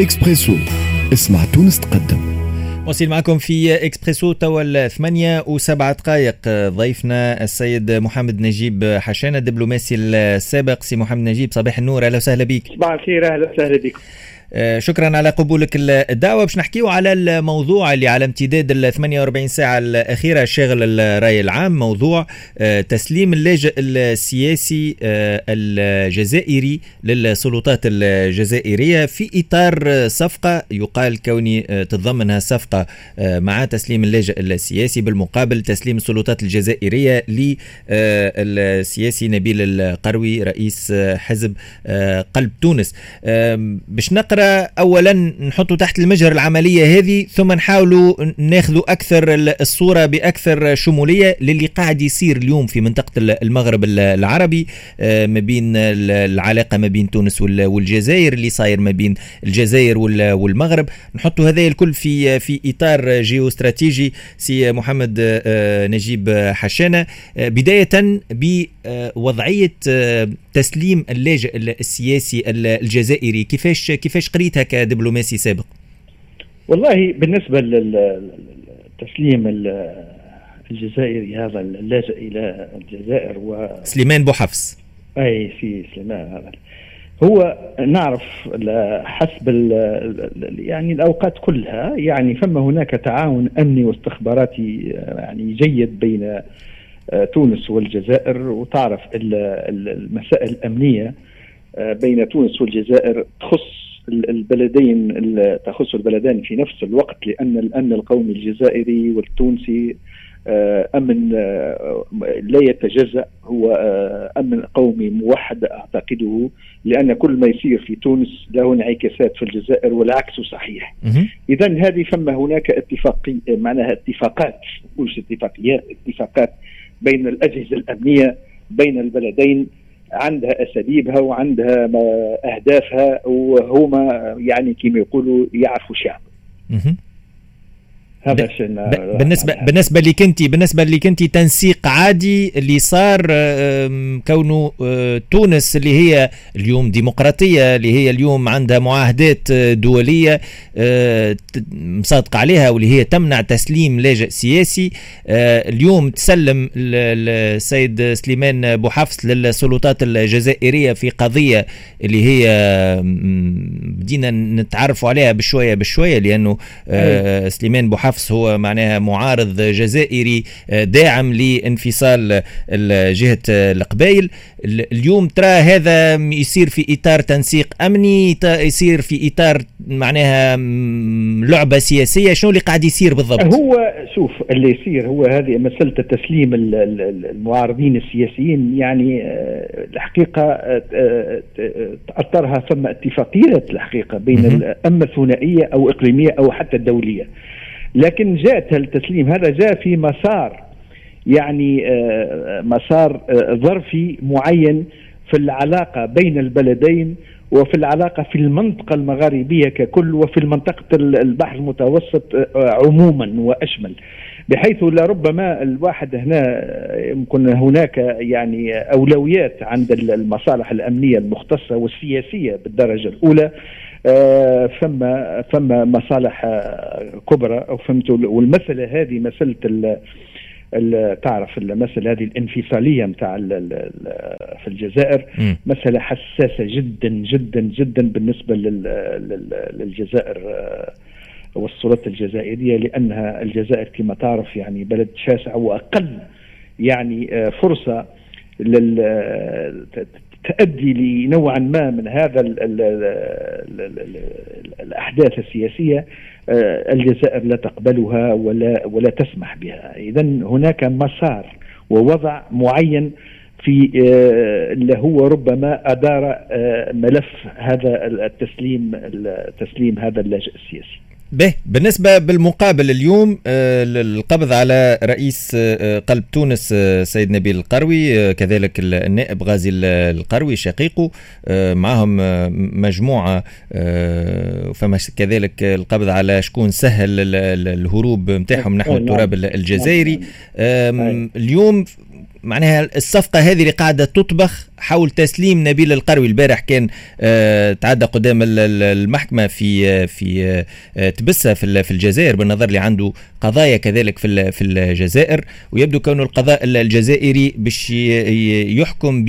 إكسبريسو. اسمع تونس تقدم. نواصل معكم في إكسبريسو توا الثمانية وسبعة دقائق ضيفنا السيد محمد نجيب حشانة الدبلوماسي السابق. سي محمد نجيب صباح النور. أهلا وسهلا بك. صباح الخير أهلا وسهلا بكم. شكرا على قبولك الدعوة. باش نحكيو على الموضوع اللي على امتداد ال 48 ساعة الأخيرة شاغل الرأي العام موضوع آه، تسليم اللاجئ السياسي آه، الجزائري للسلطات الجزائرية في إطار صفقة يقال كوني تتضمنها صفقة مع تسليم اللاجئ السياسي بالمقابل تسليم السلطات الجزائرية للسياسي نبيل القروي رئيس حزب قلب تونس. باش نقرأ اولا نحطوا تحت المجهر العملية هذه ثم نحاولوا ناخذوا أكثر الصورة بأكثر شمولية للي قاعد يصير اليوم في منطقة المغرب العربي آه، ما بين العلاقة ما بين تونس والجزائر اللي صاير ما بين الجزائر والمغرب. نحطوا هذا الكل في في إطار جيوستراتيجي سي محمد آه، نجيب حشانة. آه، بداية بوضعيه تسليم اللاجئ السياسي الجزائري. كيفاش كيفاش قريتها كدبلوماسي سابق؟ والله بالنسبة للتسليم الجزائري هذا اللاجئ إلى الجزائر و سليمان بوحفص أي سي سليمان هذا. هو نعرف حسب يعني الأوقات كلها يعني فما هناك تعاون أمني واستخباراتي يعني جيد بين آه، تونس والجزائر وتعرف المسائل الأمنية آه، بين تونس والجزائر تخص البلدين تخص البلدان في نفس الوقت لأن الأمن القومي الجزائري والتونسي آه، أمن لا يتجزأ هو أمن قومي موحد أعتقده لأن كل ما يصير في تونس له انعكاسات في الجزائر والعكس صحيح. اذا هذه فما هناك اتفاقي معناها اتفاقات مش اتفاقيات اتفاقات بين الأجهزة الأمنية بين البلدين عندها أساليبها وعندها أهدافها وهما يعني كما يقولوا يعرفوا شعب. هذا بالنسبة يعني بالنسبة لك انت بالنسبة لك انت تنسيق عادي اللي صار كونه آه، تونس اللي هي اليوم ديمقراطية اللي هي اليوم عندها معاهدات آه، دولية آه، مصادقه عليها واللي هي تمنع تسليم لاجئ سياسي. اليوم تسلم السيد سليمان بوحفص للسلطات الجزائرية في قضية اللي هي بدينا نتعرفوا عليها بشوية بشوية لأنه سليمان بوحفص حفص هو معناها معارض جزائري آه، داعم لانفصال جهة القبائل. اليوم ترى هذا يصير في إطار تنسيق أمني يصير في إطار معناها لعبة سياسية. شنو اللي قاعد يصير بالضبط؟ هو شوف اللي يصير هو هذه مسألة تسليم المعارضين السياسيين. يعني آه، الحقيقة آه، تأثرها ثم اتفاقيات الحقيقة بين أما الثنائية أو إقليمية أو حتى الدولية. لكن جاءت التسليم هذا جاء في مسار يعني آه، مسار آه، ظرفي معين في العلاقة بين البلدين وفي العلاقة في المنطقة المغاربية ككل وفي المنطقة البحر المتوسط آه، عموما وأشمل. بحيث لربما الواحد هنا يمكن هناك يعني أولويات عند المصالح الأمنية المختصة والسياسية بالدرجة الأولى. فما فما مصالح آه، كبرى أو فهمت والمسألة هذه مسألة تعرف المسألة هذه الانفصالية نتاع في الجزائر م. مسألة حساسة جدا جدا جدا بالنسبة للجزائر آه، والسلطات الجزائرية لأنها الجزائر كما تعرف يعني بلد شاسع وأقل يعني فرصة لل تؤدي لنوعا ما من هذا ال ال ال ال الأحداث السياسية آه، الجزائر لا تقبلها ولا ولا تسمح بها. اذا هناك مسار ووضع معين في آه، اللي هو ربما أدار آه، ملف هذا التسليم تسليم هذا اللاجئ السياسي. به. بالنسبة بالمقابل اليوم آه، القبض على رئيس آه، قلب تونس آه، سيد نبيل القروي كذلك النائب غازي القروي شقيقه معهم مجموعة فما كذلك القبض على شكون سهل الهروب نتاعهم نحو التراب الجزائري. اليوم معناها الصفقة هذه اللي قاعدة تطبخ حول تسليم نبيل القروي. البارح كان آه تعدى قدام المحكمة في في آه تبسة في الجزائر بالنظر اللي عنده قضايا كذلك في في الجزائر. ويبدو كون القضاء الجزائري باش يحكم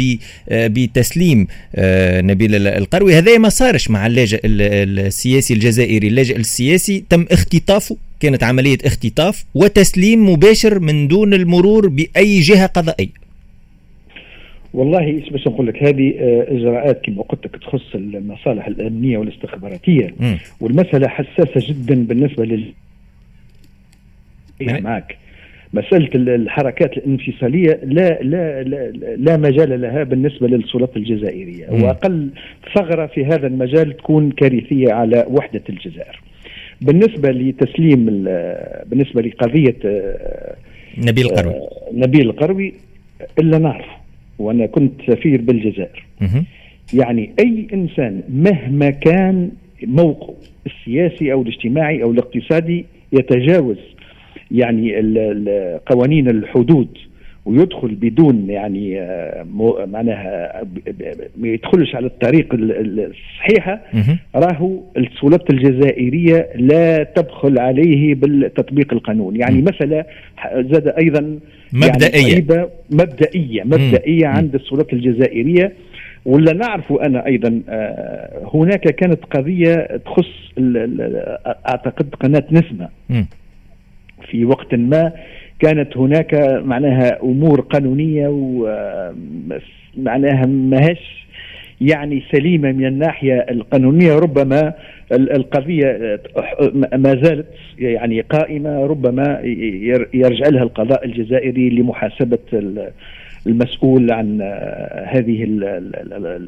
بتسليم آه نبيل القروي. هذا ما صارش مع اللاجئ السياسي الجزائري. اللاجئ السياسي تم اختطافه كانت عملية اختطاف وتسليم مباشر من دون المرور بأي جهة قضائية والله باش نقول لك هذه آه، إجراءات كما قلت لك تخص المصالح الأمنية والاستخباراتية م. والمسألة حساسة جدا بالنسبة لل معك مسألة الحركات الانفصالية لا لا لا, لا مجال لها بالنسبة للسلطات الجزائرية. وأقل ثغرة في هذا المجال تكون كارثية على وحدة الجزائر. بالنسبة لتسليم بالنسبة لقضية آه، نبيل القروي آه، نبيل القروي إلا نعرف وأنا كنت سفير بالجزائر. يعني أي إنسان مهما كان موقعه السياسي أو الاجتماعي أو الاقتصادي يتجاوز يعني قوانين الحدود ويدخل بدون يعني آه، معناها ما يدخلش على الطريق الصحيحة راهو السلطات الجزائرية لا تبخل عليه بالتطبيق القانون يعني مساله زاد أيضا مبدئية يعني مبدئية مبدئيه عند السلطات الجزائرية. ولا نعرف أنا أيضا آه، هناك كانت قضية تخص أعتقد قناة نسمة. في وقت ما كانت هناك معناها أمور قانونية ومعناها ماهيش يعني سليمة من الناحية القانونية. ربما القضية ما زالت يعني قائمة ربما يرجع لها القضاء الجزائري لمحاسبة المسؤول عن هذه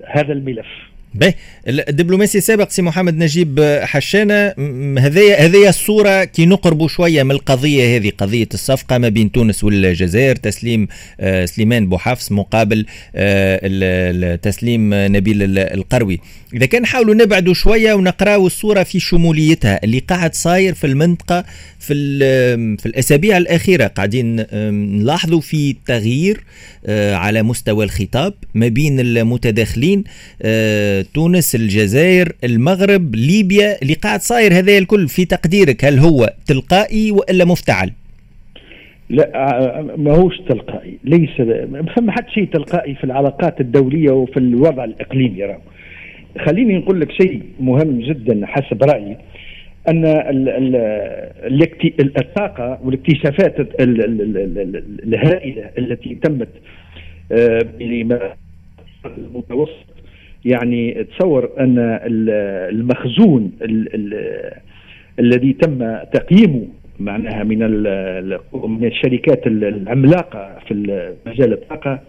هذا الملف. به الدبلوماسي السابق سي محمد نجيب حشانه هذه هذه الصورة كي نقربوا شوية من القضية هذه قضية الصفقة ما بين تونس والجزائر تسليم آه، سليمان بوحفص مقابل آه، تسليم نبيل القروي. إذا كان نحاولوا نبعدوا شوية ونقراوا الصورة في شموليتها. اللي قاعد صاير في المنطقة في في الأسابيع الأخيرة قاعدين نلاحظوا في تغيير آه، على مستوى الخطاب ما بين المتداخلين تونس الجزائر المغرب ليبيا اللي قاعد صاير هذا الكل في تقديرك. هل هو تلقائي وإلا مفتعل؟ لا ما هوش تلقائي. ليس ما فما حتى شيء تلقائي في العلاقات الدولية وفي الوضع الإقليمي. راه خليني نقول لك شيء مهم جدا حسب رأيي. أن الطاقه والاكتشافات الهائلة التي تمت آه، المتوسط. يعني تصور أن المخزون الذي تم تقييمه معناها من من الشركات العملاقة في مجال الطاقة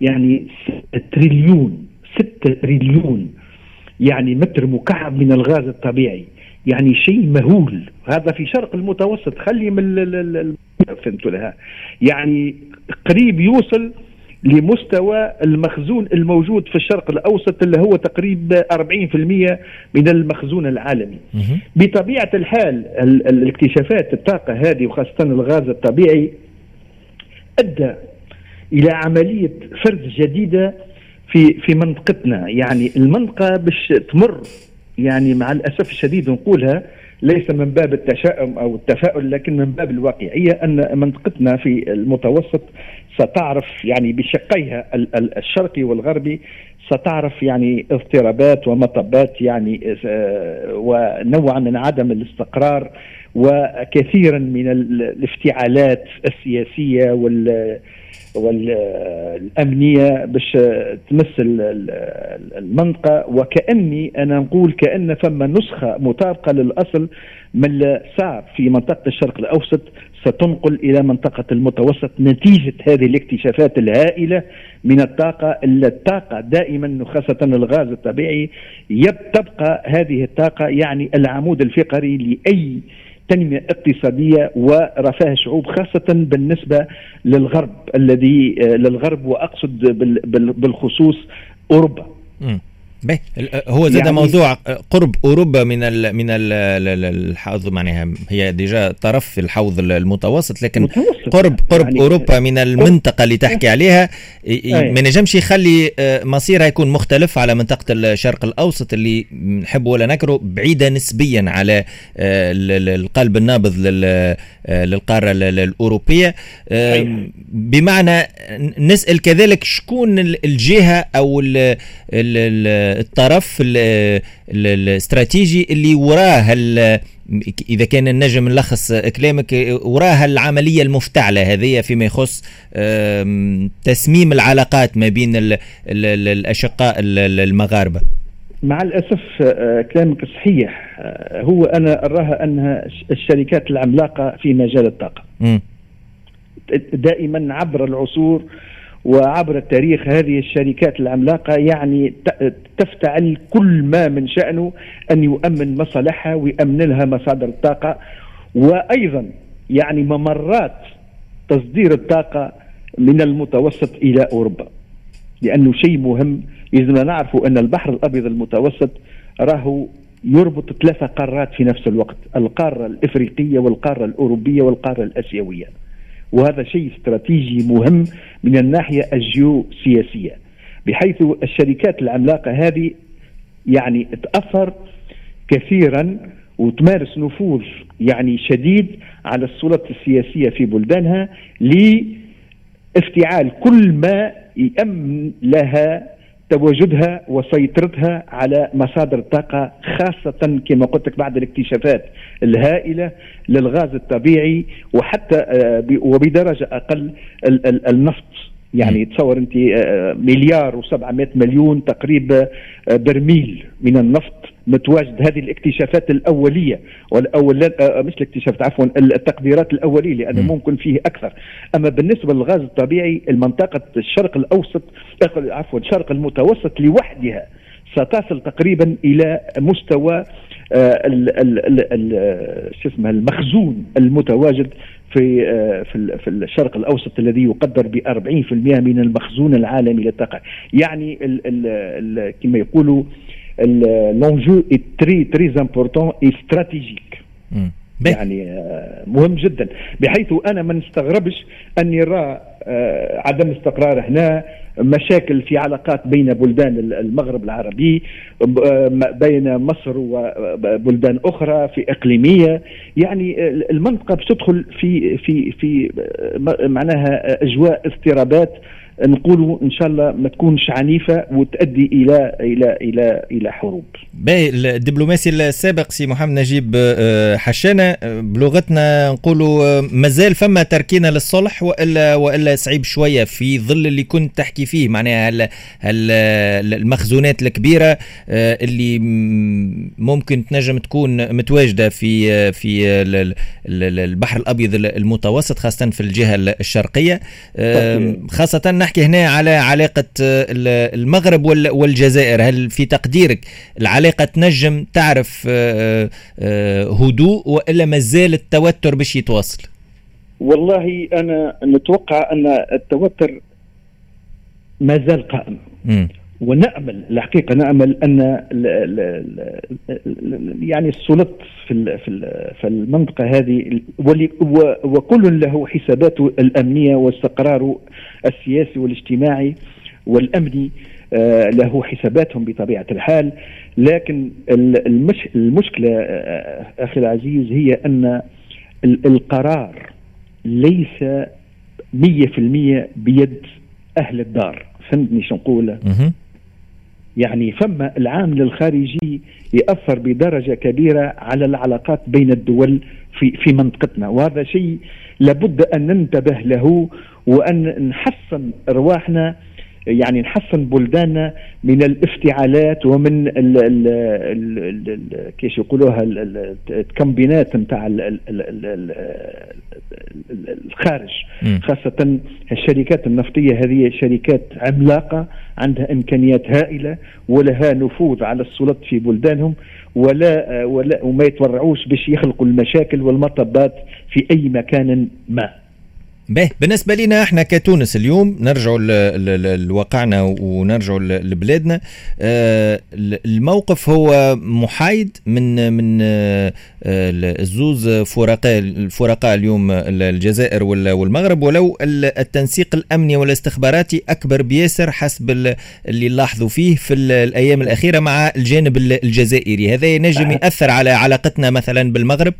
يعني 6 تريليون 6 تريليون يعني متر مكعب من الغاز الطبيعي. يعني شيء مهول. هذا في شرق المتوسط. خلي من فهمت لها. يعني قريب يوصل لمستوى المخزون الموجود في الشرق الأوسط اللي هو تقريبا 40% من المخزون العالمي. بطبيعة الحال الاكتشافات الطاقة هذه وخاصة الغاز الطبيعي أدى إلى عملية فرز جديدة في في منطقتنا. يعني المنطقة باش تمر يعني مع الأسف الشديد نقولها ليس من باب التشاؤم أو التفاؤل لكن من باب الواقعية أن منطقتنا في المتوسط ستعرف يعني بشقيها الشرقي والغربي ستعرف يعني اضطرابات ومطبات يعني آه، ونوع من عدم الاستقرار وكثيرا من الافتعالات السياسية وال والأمنية باش تمس المنطقة. وكأني أنا نقول كأن ثم نسخة مطابقة للأصل من صار في منطقة الشرق الأوسط ستنقل إلى منطقة المتوسط نتيجة هذه الاكتشافات الهائلة من الطاقة الطاقة دائما خاصة الغاز الطبيعي. تبقى هذه الطاقة يعني العمود الفقري لأي تنمية اقتصادية ورفاه شعوب خاصة بالنسبة للغرب الذي للغرب وأقصد بالخصوص أوروبا. به هو زاد يعني موضوع قرب أوروبا من ال من ال الحوض معناها هي ديجا طرف في الحوض المتوسط لكن متوسط. قرب قرب يعني أوروبا من المنطقة اللي تحكي عليها ما نجمش يخلي آه، مصيرها يكون مختلف على منطقة الشرق الأوسط اللي نحب ولا نكره بعيدة نسبيا على القلب النابض للقارة الأوروبية. بمعنى نسأل كذلك شكون الجهة أو الطرف الاستراتيجي اللي وراه إذا كان النجم نلخص كلامك وراه العملية المفتعلة هذه فيما يخص تسميم العلاقات ما بين الأشقاء المغاربة. مع الأسف آه، كلامك صحيح. آه، هو أنا اراها انها الشركات العملاقة في مجال الطاقة. م. دائما عبر العصور وعبر التاريخ هذه الشركات العملاقة يعني تفتعل كل ما من شأنه أن يؤمن مصالحها ويأمن لها مصادر الطاقة. وأيضا يعني ممرات تصدير الطاقة من المتوسط إلى أوروبا لأنه شيء مهم. لازمنا نعرفوا أن البحر الأبيض المتوسط راهو يربط ثلاثة قارات في نفس الوقت القارة الإفريقية والقارة الأوروبية والقارة الأسيوية. وهذا شيء استراتيجي مهم من الناحية الجيوسياسية بحيث الشركات العملاقة هذه يعني تأثر كثيرا وتمارس نفوذ يعني شديد على السلطة السياسية في بلدانها لافتعال كل ما يأمن لها تواجدها وسيطرتها على مصادر الطاقة خاصة كما قلت لك بعد الاكتشافات الهائلة للغاز الطبيعي وحتى آه، وبدرجة أقل النفط. يعني تصور أنت آه، مليار و700 مليون تقريبا آه، برميل من النفط. متواجد هذه الاكتشافات الأولية والاول آه، مش الاكتشافات عفوا التقديرات الأولية لأنه ممكن فيه أكثر. أما بالنسبة للغاز الطبيعي المنطقة الشرق الأوسط عفوا الشرق المتوسط لوحدها ستصل تقريبا إلى مستوى شو اسمه المخزون المتواجد في آه، في في الشرق الأوسط الذي يقدر ب 40% من المخزون العالمي للطاقة. يعني ال ال l'enjeu très très important stratégique يعني آه، مهم جدا. بحيث أنا ما نستغربش ان يرى آه، عدم استقرار هنا مشاكل في علاقات بين بلدان المغرب العربي آه، بين مصر وبلدان أخرى في إقليمية. يعني المنطقة بتدخل في في في معناها أجواء اضطرابات نقولوا إن شاء الله ما تكونش عنيفة وتؤدي إلى إلى إلى إلى حروب. باهي الدبلوماسي السابق سي محمد نجيب آه، حشانة. آه، بلغتنا نقولوا آه، مازال فما تركينا للصلح والا وإلا صعيب شوية في ظل اللي كنت تحكي فيه. معناها هل هل المخزونات الكبيرة اللي ممكن تنجم تكون متواجدة في في البحر الأبيض المتوسط خاصة في الجهة الشرقية. خاصة نحكي هنا على علاقة آه، المغرب والجزائر. هل في تقديرك العلاقة تنجم تعرف آه، آه، هدوء وإلا مازال التوتر باش يتواصل؟ والله أنا نتوقع أن التوتر ما زال قائم. ونأمل الحقيقة نأمل أن يعني السلط في في المنطقة هذه وكل له حساباته الأمنية واستقراره السياسي والاجتماعي والأمني آه، له حساباتهم بطبيعة الحال. لكن المش المشكلة آه، أخي العزيز هي أن القرار ليس 100% بيد أهل الدار. فهمتني شو نقول؟ يعني فما العامل الخارجي يأثر بدرجة كبيرة على العلاقات بين الدول في في منطقتنا. وهذا شيء لابد أن ننتبه له وأن نحسن أرواحنا يعني نحسن بلداننا من الافتعالات ومن ال ال ال كيش يقولوها الكمبينات نتاع الخارج خاصة الشركات النفطية. هذه شركات عملاقة عندها إمكانيات هائلة ولها نفوذ على السلط في بلدانهم ولا ولا وما يتورعوش باش يخلقوا المشاكل والمطبات في أي مكان ما. به بالنسبة لنا إحنا كتونس اليوم نرجعوا لواقعنا ونرجعوا لبلادنا. آه، الموقف هو محايد من من آه، الزوز فرقاء الفرقاء اليوم الجزائر والمغرب. ولو التنسيق الأمني والاستخباراتي أكبر بياسر حسب اللي لاحظوا فيه في الأيام الأخيرة مع الجانب الجزائري. هذا ينجم ياثر على علاقتنا مثلا بالمغرب؟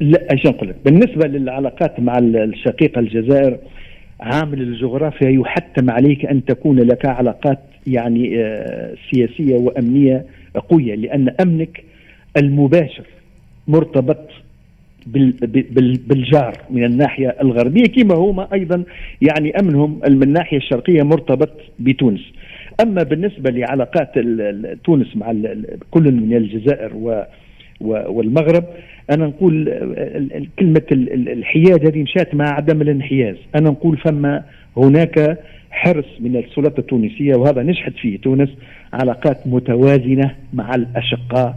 لا إيش نقول لك بالنسبة للعلاقات مع الشقيقه الجزائر عامل الجغرافيا يحتم عليك أن تكون لك علاقات يعني آه، سياسية وأمنية قوية لأن أمنك المباشر مرتبط بالجار من الناحية الغربية كما هما أيضا يعني أمنهم من الناحية الشرقية مرتبط بتونس. أما بالنسبة لعلاقات تونس مع كل من الجزائر و والمغرب أنا نقول كلمة الحياد هذه مشات مع عدم الانحياز. أنا نقول فما هناك حرص من السلطة التونسية وهذا نجحت فيه تونس علاقات متوازنة مع الأشقاء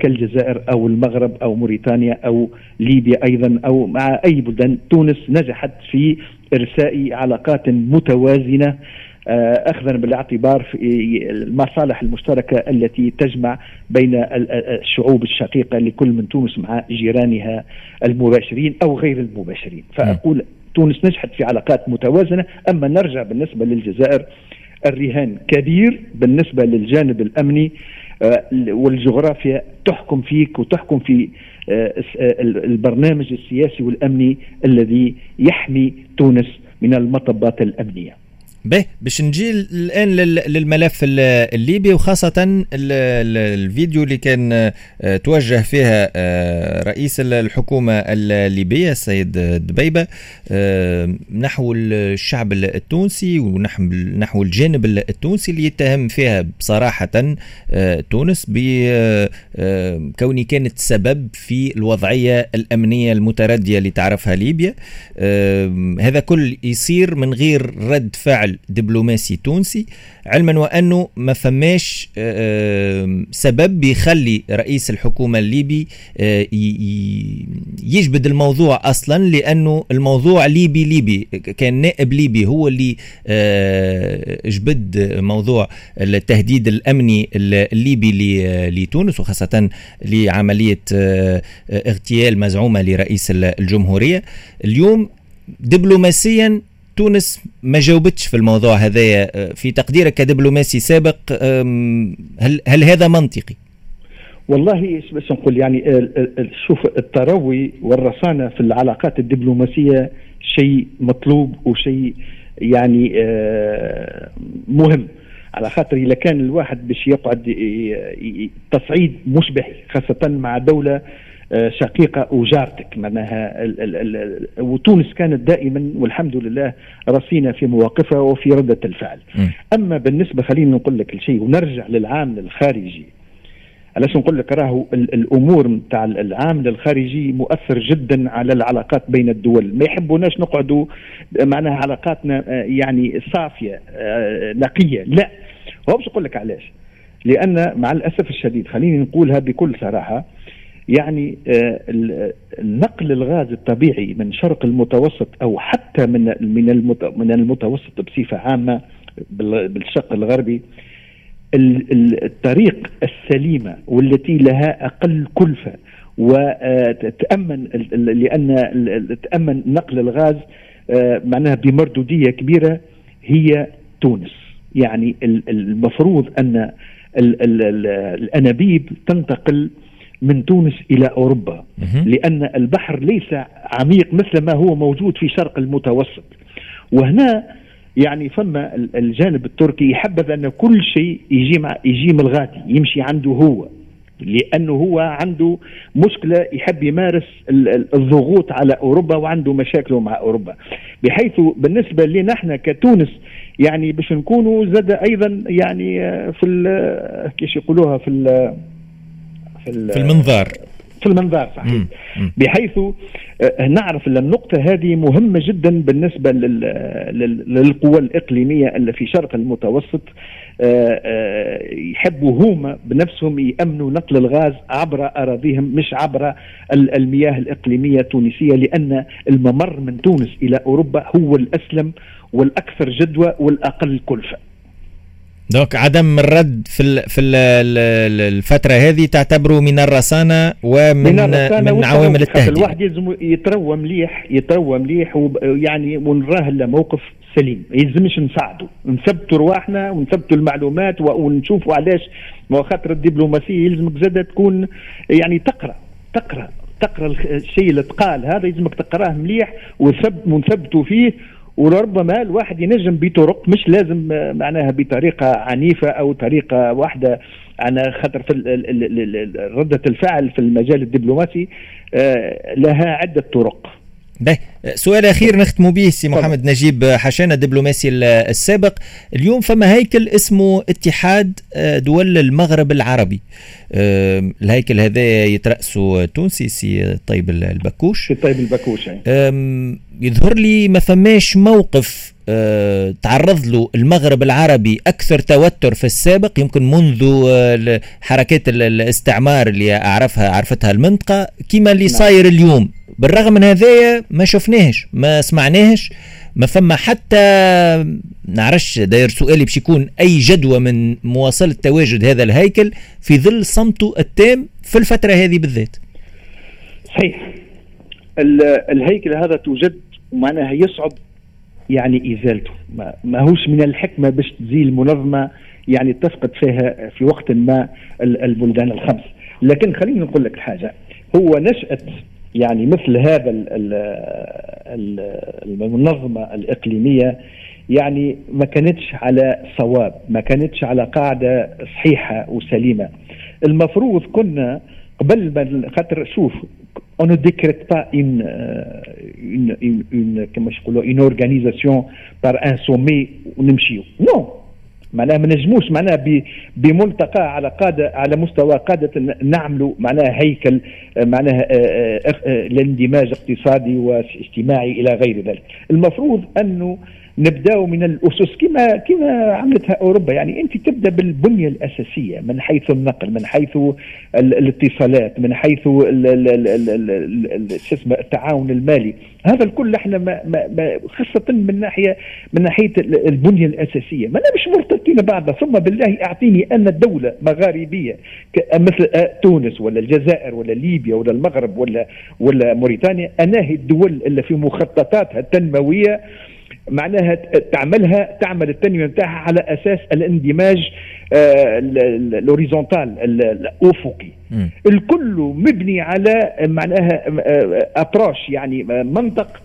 كالجزائر أو المغرب أو موريتانيا أو ليبيا أيضا أو مع أي بلدان. تونس نجحت في إرساء علاقات متوازنة آه، اخذا بالاعتبار في المصالح المشتركة التي تجمع بين الشعوب الشقيقة لكل من تونس مع جيرانها المباشرين أو غير المباشرين. فأقول تونس نجحت في علاقات متوازنة أما نرجع بالنسبة للجزائر الرهان كبير بالنسبة للجانب الأمني آه، والجغرافيا تحكم فيك وتحكم في آه، البرنامج السياسي والأمني الذي يحمي تونس من المطبات الأمنية. به باش نجي الآن للملف الليبي وخاصة الفيديو اللي كان آه، توجه فيها آه، رئيس الحكومة الليبية السيد دبيبة آه، نحو الشعب التونسي ونحو الجانب التونسي اللي يتهم فيها بصراحة تونس بكون كانت سبب في الوضعية الأمنية المتردية اللي تعرفها ليبيا. هذا كل يصير من غير رد فعل دبلوماسي تونسي علما وأنه ما فماش آه، سبب بيخلي رئيس الحكومة الليبي آه، يجبد الموضوع أصلا لأنه الموضوع ليبي ليبي كان نائب ليبي هو اللي آه، جبد موضوع التهديد الأمني الليبي لتونس وخاصة لعملية اغتيال مزعومة لرئيس الجمهورية. اليوم دبلوماسيا تونس ما جاوبتش في الموضوع هذايا آه، في تقديرك كدبلوماسي سابق هل هل هذا منطقي؟ والله باش نقول يعني شوف التروي والرصانة في العلاقات الدبلوماسية شيء مطلوب وشيء يعني آه، مهم على خاطر إذا كان الواحد باش يقعد تصعيد مشبه خاصة مع دولة آه، شقيقة وجارتك معناها وتونس كانت دائما والحمد لله رصينا في مواقفها وفي ردة الفعل. م. أما بالنسبة خلينا نقول لك الشيء ونرجع للعامل الخارجي. علاش نقول لك راهو الأمور نتاع العامل الخارجي مؤثر جدا على العلاقات بين الدول، ما يحبوناش نقعدوا معناها علاقاتنا آه، يعني صافية آه، نقية، لا هو باش نقول لك علاش؟ لأن مع الأسف الشديد خليني نقولها بكل صراحة يعني آه، نقل الغاز الطبيعي من شرق المتوسط أو حتى من من من المتوسط بصفة عامة بالشق الغربي الطريق السليمة والتي لها أقل كلفة وتامن لأن تامن نقل الغاز آه، معناها بمردودية كبيرة هي تونس. يعني المفروض أن الأنابيب تنتقل من تونس إلى أوروبا لأن البحر ليس عميق مثل ما هو موجود في شرق المتوسط. وهنا يعني فما الجانب التركي يحبذ أن كل شيء يجي مع يجي من الغادي يمشي عنده هو لأنه هو عنده مشكلة يحب يمارس الضغوط على أوروبا وعنده مشاكله مع أوروبا. بحيث بالنسبة لنا إحنا كتونس يعني باش نكونوا زاد أيضا يعني في كيش يقولوها في في, في المنظار. في المنظار صحيح. بحيث آه، نعرف أن النقطة هذه مهمة جدا بالنسبة للقوى الإقليمية اللي في شرق المتوسط. آه، آه، يحبوا هما بنفسهم يأمنوا نقل الغاز عبر أراضيهم مش عبر المياه الإقليمية التونسية لأن الممر من تونس إلى أوروبا هو الأسلم والأكثر جدوى والأقل كلفة. دونك عدم الرد في في ال الفترة هذه تعتبره من الرصانه ومن من, من عوامل التهديد. الواحد يلزم يتروى مليح يتروى مليح ويعني ونراه موقف سليم. ما يلزمش نساعده. نثبتوا رواحنا ونثبتوا المعلومات ونشوفوا علاش. خاطر الدبلوماسية يلزمك زاد تكون يعني تقرأ تقرأ تقرأ الشيء اللي تقال. هذا يلزمك تقراه مليح ونثبتوا فيه وربما الواحد ينجم بطرق مش لازم معناها بطريقة عنيفة أو طريقة واحدة. على خاطر في ردة الفعل في المجال الدبلوماسي آه، لها عدة طرق. ده سؤال أخير نختم به سي محمد نجيب حشان الدبلوماسي السابق. اليوم فما هيكل اسمه اتحاد آه، دول المغرب العربي. الهيكل هذا يترأسه تونسي سي طيب البكوش. سي طيب البكوش يظهر لي ما فماش موقف تعرض له المغرب العربي أكثر توتر في السابق يمكن منذ أه حركات الاستعمار اللي اعرفها عرفتها المنطقة كما اللي نعم. صاير اليوم. بالرغم من هذايا ما شفناهش ما سمعناهش ما فما حتى نعرفش داير سؤالي باش يكون أي جدوى من مواصلة تواجد هذا الهيكل في ظل صمته التام في الفترة هذه بالذات. صحيح. الهيكل هذا توجد ومعناها يصعب يعني إزالته. ما, هوش من الحكمة باش تزيل منظمة يعني تفقد فيها في وقت ما البلدان الخمس. لكن خليني نقول لك حاجة هو نشاه يعني مثل هذا المنظمة الإقليمية يعني ما كانتش على صواب ما كانتش على قاعدة صحيحة وسليمة. المفروض كنا قبل ما خاطر شوف on ne décrète pas une, une, une, une je une organisation par un sommet ونمشيو نو. معناها ما نجموش معناها بملتقى على قادة على مستوى قادة نعملوا معناها هيكل معناها الاندماج اقتصادي واجتماعي إلى غير ذلك المفروض انه نبداو من الأسس كما كما عملتها أوروبا. يعني أنت تبدأ بالبنية الأساسية من حيث النقل من حيث الاتصالات من حيث شو اسمه التعاون المالي. هذا الكل إحنا ما ما خاصة من ناحيه من ناحية البنية الأساسية. ما مش مرتبطين بعض. ثم بالله أعطيني ان الدولة مغاربية مثل تونس ولا الجزائر ولا ليبيا ولا المغرب ولا ولا موريتانيا. اناهي الدول اللي في مخططاتها التنموية معناها تعملها تعمل التنمية نتاعها على أساس الاندماج ال horizontal الافقي الكل مبني على معناها approche يعني منطق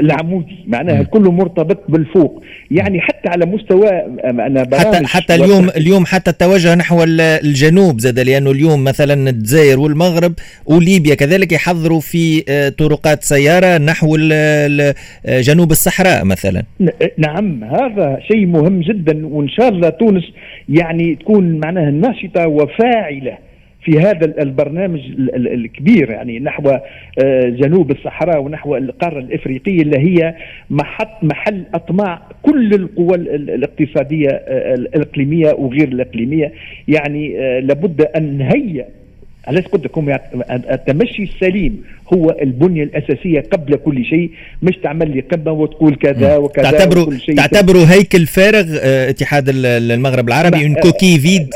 العمودي معناها كله مرتبط بالفوق. يعني حتى على مستوى أنا حتى حتى اليوم اليوم حتى التوجه نحو الجنوب زاد لأنه اليوم مثلا الجزائر والمغرب وليبيا كذلك يحضروا في آه، طرقات سيارة نحو جنوب الصحراء مثلا. نعم هذا شيء مهم جدا وإن شاء الله تونس يعني تكون معناها ناشطة وفاعلة. في هذا البرنامج الكبير يعني نحو آه، جنوب الصحراء ونحو القارة الإفريقية اللي هي محط محل أطماع كل القوى الاقتصادية آه، الإقليمية وغير الإقليمية. يعني آه، لابد أن نهيئ علاش قلت لكم التمشي السليم هو البنية الأساسية قبل كل شيء مش تعمل لي قمه وتقول كذا وكذا تعتبروا تعتبروا هيكل فارغ اتحاد المغرب العربي une coquille vide.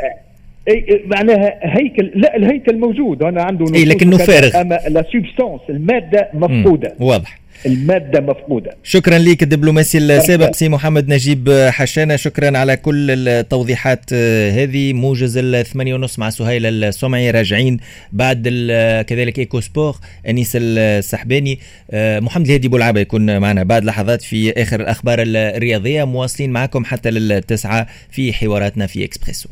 إي معناها هيكل لا الهيكل موجود. أنا عنده إي لكنه فارغ. أما la substance المادة مفقودة. واضح. المادة مفقودة. شكرا لك الدبلوماسي السابق سي محمد نجيب حشانة. شكرا على كل التوضيحات هذه. موجز الثمانية ونص مع سهيل السمعي. راجعين بعد كذلك إيكو سبور. أنيس السحباني. محمد الهادي بولعبة يكون معنا بعد لحظات في آخر الأخبار الرياضية. مواصلين معكم حتى للتسعة في حواراتنا في إكسبريسو.